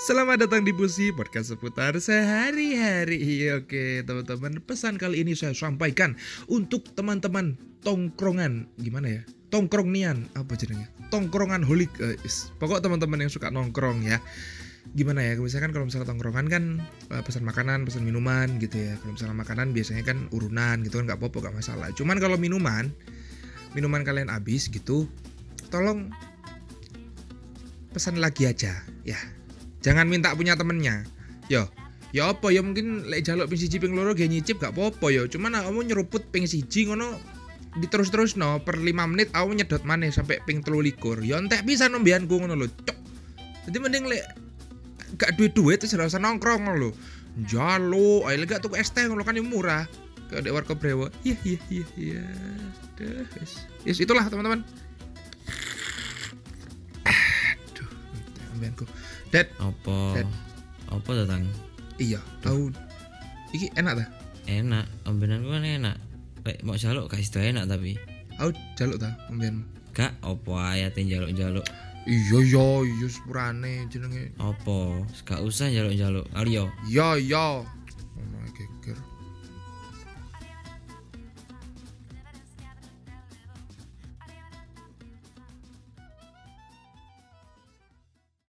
Selamat datang di Pusi Podcast seputar sehari-hari Oke teman-teman pesan kali ini saya sampaikan Untuk teman-teman tongkrongan Gimana ya? Tongkrong nian Apa jadinya? Tongkrongan holik is. Pokok teman-teman yang suka nongkrong ya Gimana ya? Misalkan kalau misalnya tongkrongan kan eh, Pesan makanan, pesan minuman gitu ya Kalau misalnya makanan biasanya kan urunan gitu kan Gak apa-apa, gak masalah Cuman kalau minuman Minuman kalian habis gitu Tolong pesan lagi aja ya jangan minta punya temennya. Yo ya apa? Ya mungkin lek jaluk ping siji ping loro ge nyicip gak apa-apa ya cuman kamu nyeruput ping siji ngono diterus-terus no per 5 menit aku nyedot maneh sampai ping telu likur ya entek bisa nombianku ngono lho cok. Jadi mending lek gak duit duit terus rasa nongkrong ngono lho. Jalo ayo gak tuku es teh ngono kan yang murah. Ke dek warkop brewo iya iya iya iya. Yes itulah teman-teman ambianku Dad, Apa? Dad. Apa datang? iya tahu iki enak ta Enak, ambenanku kan enak. Lek mau jaluk gak sido enak tapi. aku jaluk ta ambianmu Gak apa ayate jaluk-jaluk. iya iya iya sepurane jenenge Apa? Gak usah jaluk-jaluk. Ayo. iya iya